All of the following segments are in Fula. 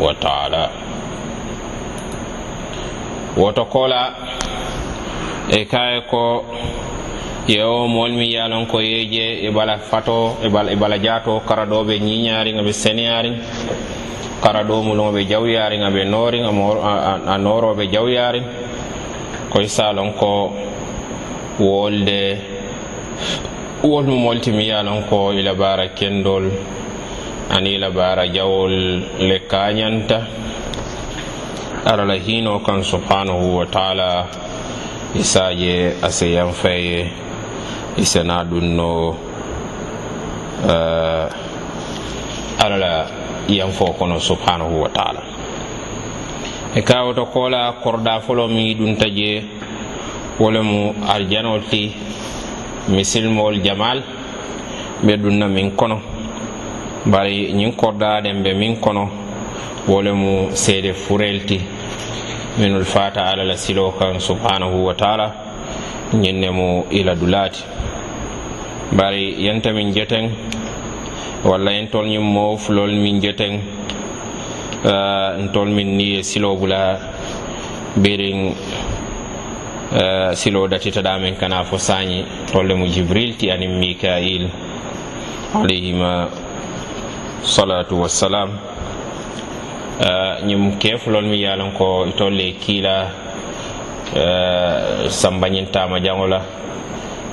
wa taala. Woto kola e kaye ko yewo moolu mi yalon ko ye e bala fato e bala, e bala jaato kara ɗo ɓe ñiñariŋa ɓe seniyariŋ kara ɗo muluŋo ɓe jawyariŋa ɓe nooriŋ a noroɓe jawyariŋ koye salon ko wolde wolmu moltimi ye lon ko ila bara kendol ani la baara jawol le kañanta alala hino kan subhanahu wa taala. Isaje aseyan feye isena ɗum no uh, eh, alala yanfo kono subhanahu wa taala. E kawoto kola korda folo mi ɗum taje wolemu arjanol ti misilmol jamal. Ɓe ɗum na min kono. bari ñiŋ kordaɗen be min kono wo le mu seede furel ti minul fata ala la silo kan subhanahu wa taala ñiŋ ne mu ila dulaati bari yenta min jeteŋ walla yen tol ñiŋ moo fulol min jeteŋ uh, eh, ntol min ni ye silo bula biriŋ uh, eh, silo datitaɗa min kana fo saañi tolle mu jibril ti aniŋ mikail alayhima salatu wassalam. Eh, ñim kefulol mi yalan ko itolle kiila eh, sambañintama jangola.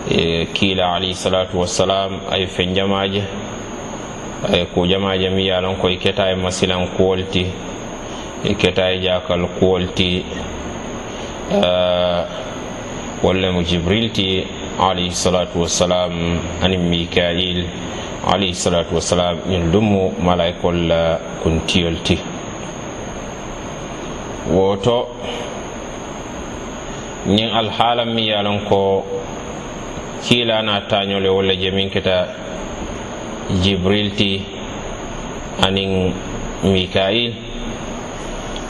E, kiila alayhi salatu wassalam ay fen jamaje ay ko jamaje mi yalan ko e keta e masilan kuwolti e keta e jakal kuwolti eh, walla mo jibril ti alayhi salatu wassalam anin mikail alayhi salatu wassalam ñin lumu malaikol la kuntiyol ti. Woto ñin alhaalan mi yalon ko kiilana tañole walla je min keta jibril ti anin mikail.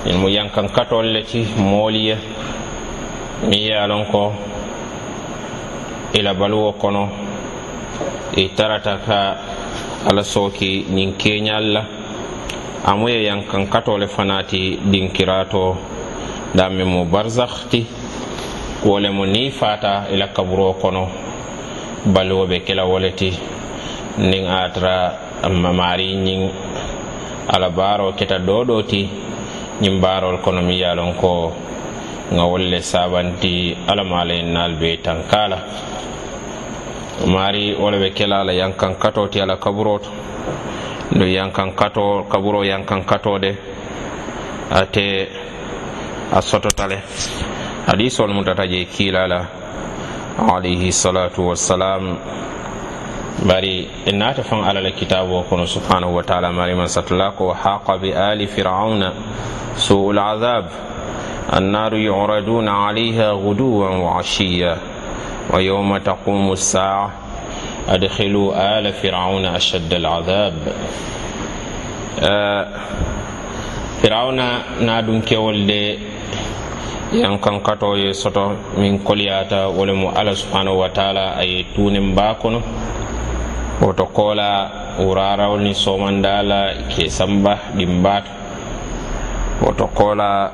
Ñin mo yankan katol le ti moolu mi yalon ko ila baluwo kono i tarata ka ala sooki ñiŋ keeñal la. Amu ye yankankato le fana ti dinkirato dame mu barzakh ti wo le mu niŋ fata ila kaburo kono baluwo be kela wo le ti. Niŋ a tara maari ñiŋ ala baaro keta doo doo ti ñiŋ baarol kono miŋ ye a loŋ ko nga wolle sabanti alamala en nal be tankala. Mari wala ɓe kela ala yankan kato ti ala kaburo to ndo yankan kato kaburo yankan katode ate a sototale hadisol mutata je kiilala alayhi salatu wassalam. Bari e naata fan alala kitabu o kono subhanahu wa taala mari man satala ko haqa bi ali firauna suu adab alayha guduwan wa ashiya wa yawma taqumu الساعة أدخلوا آل فرعون أشد العذاب فرعون نادم كولد yankan kato ye soto min koliyata wole mu ala subhanahu wa taala aye tunin ba kono woto kola wurarawol ni somandala ke samba ɗimbata woto kola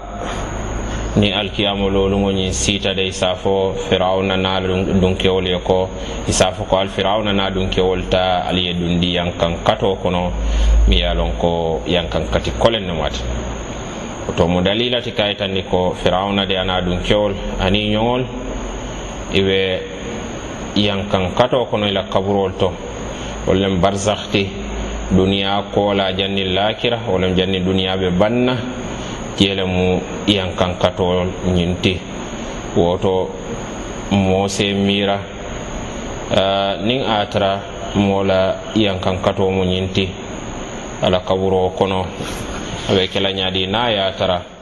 ni alkiyamololumo ñin siitade isa fo firawna na dunkewol ye ko isafo ko al firawna na dunkewol ta aliye dundi yankan kato kono mi yalon ko yankan kati kolen ne mati. To mo dalilati kayitandi ko firawna de ana dunkewol ani ñogol iwe yankan kato kono ila kaburol to. Wollen barzakti duniya kola janni lakira wolem janni duniya ɓe banna yele mu yankankatol ñinti woto mose mira. Uh, nin atara mola yankankato mu ñinti ala kaburo kono. A be kela ñaadi naŋ a